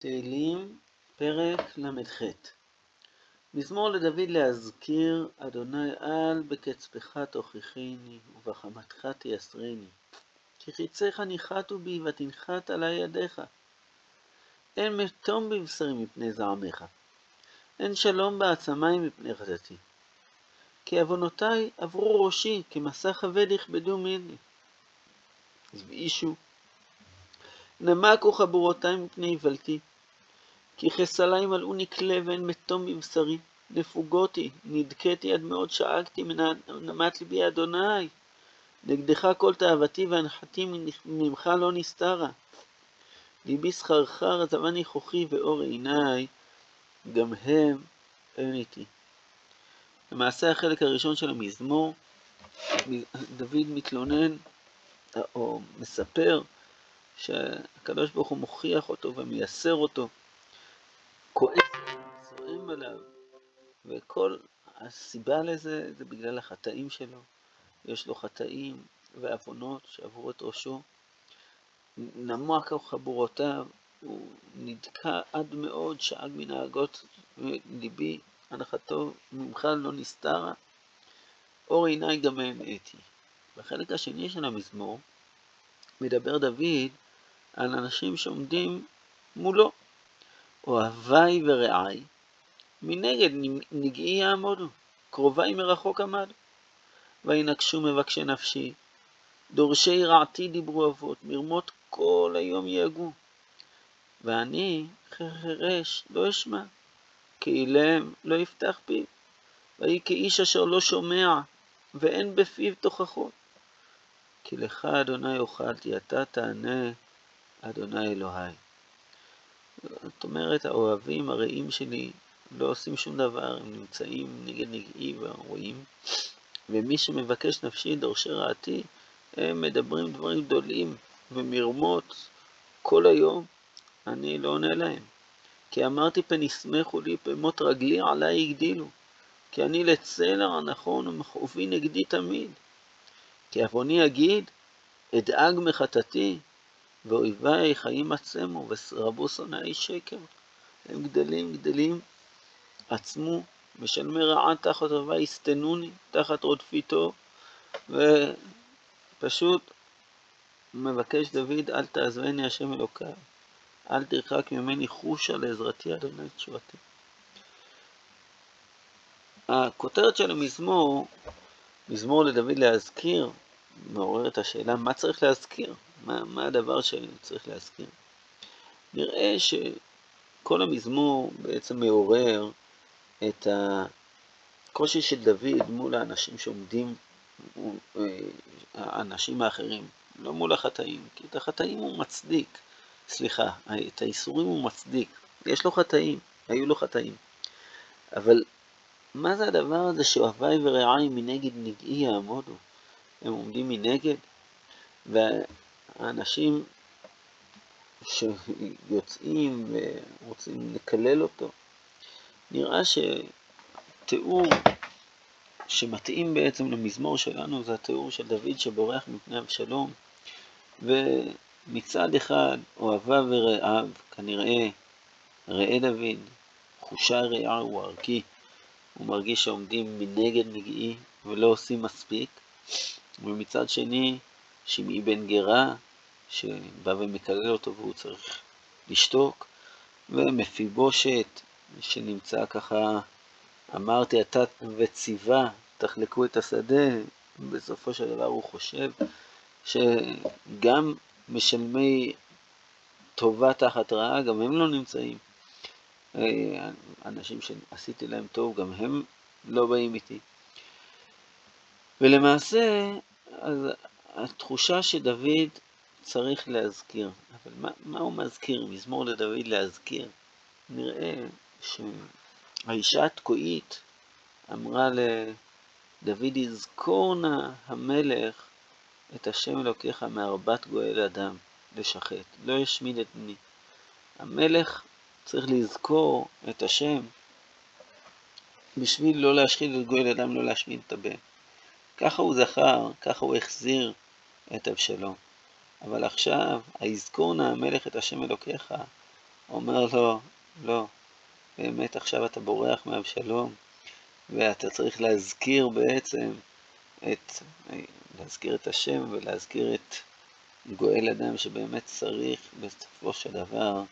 תהילים, פרק ל"ח מזמור לדוד להזכיר, אדוני אל בקצפך תוכיחני, ובחמתך תייסרני. כי חיציך ניחתו בי, ותנחת עלי ידיך. אין מתום בבשרי מפני זעמך, אין שלום בעצמי מפני חטאתי. כי עוונותי עברו ראשי, כמסע כבד יכבדו ממני. הבאישו נמקו חבורותי מפני איוולתי. כי חסלי מלאוני כלה ואין מתום מבשרי. נפוגותי, נדכאתי עד מאוד שאגתי מנהמת ליבי אדוני. נגדך כל תאוותי והנחתי ממך לא נסתרה. ליבי סחרחר, עזבה ניחוחי ואור עיניי, גם הם אין איתי. למעשה החלק הראשון של המזמור, דוד מתלונן או מספר שהקדוש ברוך הוא מוכיח אותו ומייסר אותו, כועס זועם עליו, וכל הסיבה לזה זה בגלל החטאים שלו. יש לו חטאים ועוונות שעברו את ראשו. נמק חבורותיו, הוא נדכא עד מאוד, שאג מנהגות ליבי, הנחתו ממך לא נסתרה, אור עיניי גם אתי. בחלק השני של המזמור מדבר דוד על אנשים שעומדים מולו, אוהביי ורעיי, מנגד נגעי יעמודו, קרוביי מרחוק עמדו. וינקשו מבקשי נפשי, דורשי רעתי דיברו אבות, מרמות כל היום יהגו. ואני חרש לא אשמע, כי אילם לא יפתח פיו, ויהי כאיש אשר לא שומע, ואין בפיו תוכחות. כי לך, אדוני, אוכלתי, אתה תענה, אדוני אלוהי. זאת אומרת, האוהבים הרעים שלי לא עושים שום דבר, הם נמצאים נגד נגעי ורואים, ומי שמבקש נפשי דורשי רעתי, הם מדברים דברים גדולים ומרמות כל היום, אני לא עונה להם. כי אמרתי פן ישמחו לי, פמות רגלי עלי הגדילו. כי אני לצלע נכון ומכאובי נגדי תמיד. כי עווני אגיד, אדאג מחטאתי, ואויביי חיים עצמו, ורבו שונאי שקר. הם גדלים, גדלים, עצמו, משלמי רעה תחת אויביי יסתנוני, תחת רודפיתו, ופשוט מבקש דוד, אל תעזבני השם אלוקיי, אל תרחק ממני חושה לעזרתי, אדוני תשובתי. הכותרת של המזמור, מזמור לדוד להזכיר, מעורר את השאלה מה צריך להזכיר, מה, מה הדבר שצריך להזכיר. נראה שכל המזמור בעצם מעורר את הקושי של דוד מול האנשים שעומדים, האנשים האחרים, לא מול החטאים, כי את החטאים הוא מצדיק, סליחה, את האיסורים הוא מצדיק, יש לו חטאים, היו לו חטאים, אבל מה זה הדבר הזה שאוהביי ורעיי מנגד נגעי יעמודו? הם עומדים מנגד, והאנשים שיוצאים ורוצים לקלל אותו, נראה שתיאור שמתאים בעצם למזמור שלנו זה התיאור של דוד שבורח מפני אבשלום, ומצד אחד אוהביו ורעיו, כנראה ראה דוד, חושי רעיו ערכי, הוא מרגיש שעומדים מנגד נגעי ולא עושים מספיק, ומצד שני שמעי בן גרה, שבא ומקלל אותו והוא צריך לשתוק, ומפיבושת, שנמצא ככה, אמרתי אתה וציווה, תחלקו את השדה, בסופו של דבר הוא חושב שגם משלמי טובה תחת רעה, גם הם לא נמצאים. אנשים שעשיתי להם טוב, גם הם לא באים איתי. ולמעשה, אז התחושה שדוד צריך להזכיר, אבל מה, מה הוא מזכיר? מזמור לדוד להזכיר. נראה שהאישה התקועית אמרה לדוד, יזכור נא המלך את השם אלוקיך מארבעת גואל אדם לשחט, לא ישמיד את בני. המלך צריך לזכור את השם בשביל לא להשחית את גואל אדם, לא להשמיד את הבן. ככה הוא זכר, ככה הוא החזיר את אבשלום. אבל עכשיו, היזכור נא המלך את השם אלוקיך, אומר לו, לא, באמת עכשיו אתה בורח מאבשלום, ואתה צריך להזכיר בעצם את, להזכיר את השם ולהזכיר את גואל אדם שבאמת צריך בסופו של דבר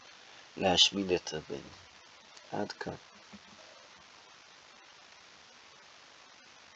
להשמיד את הבן. עד כאן.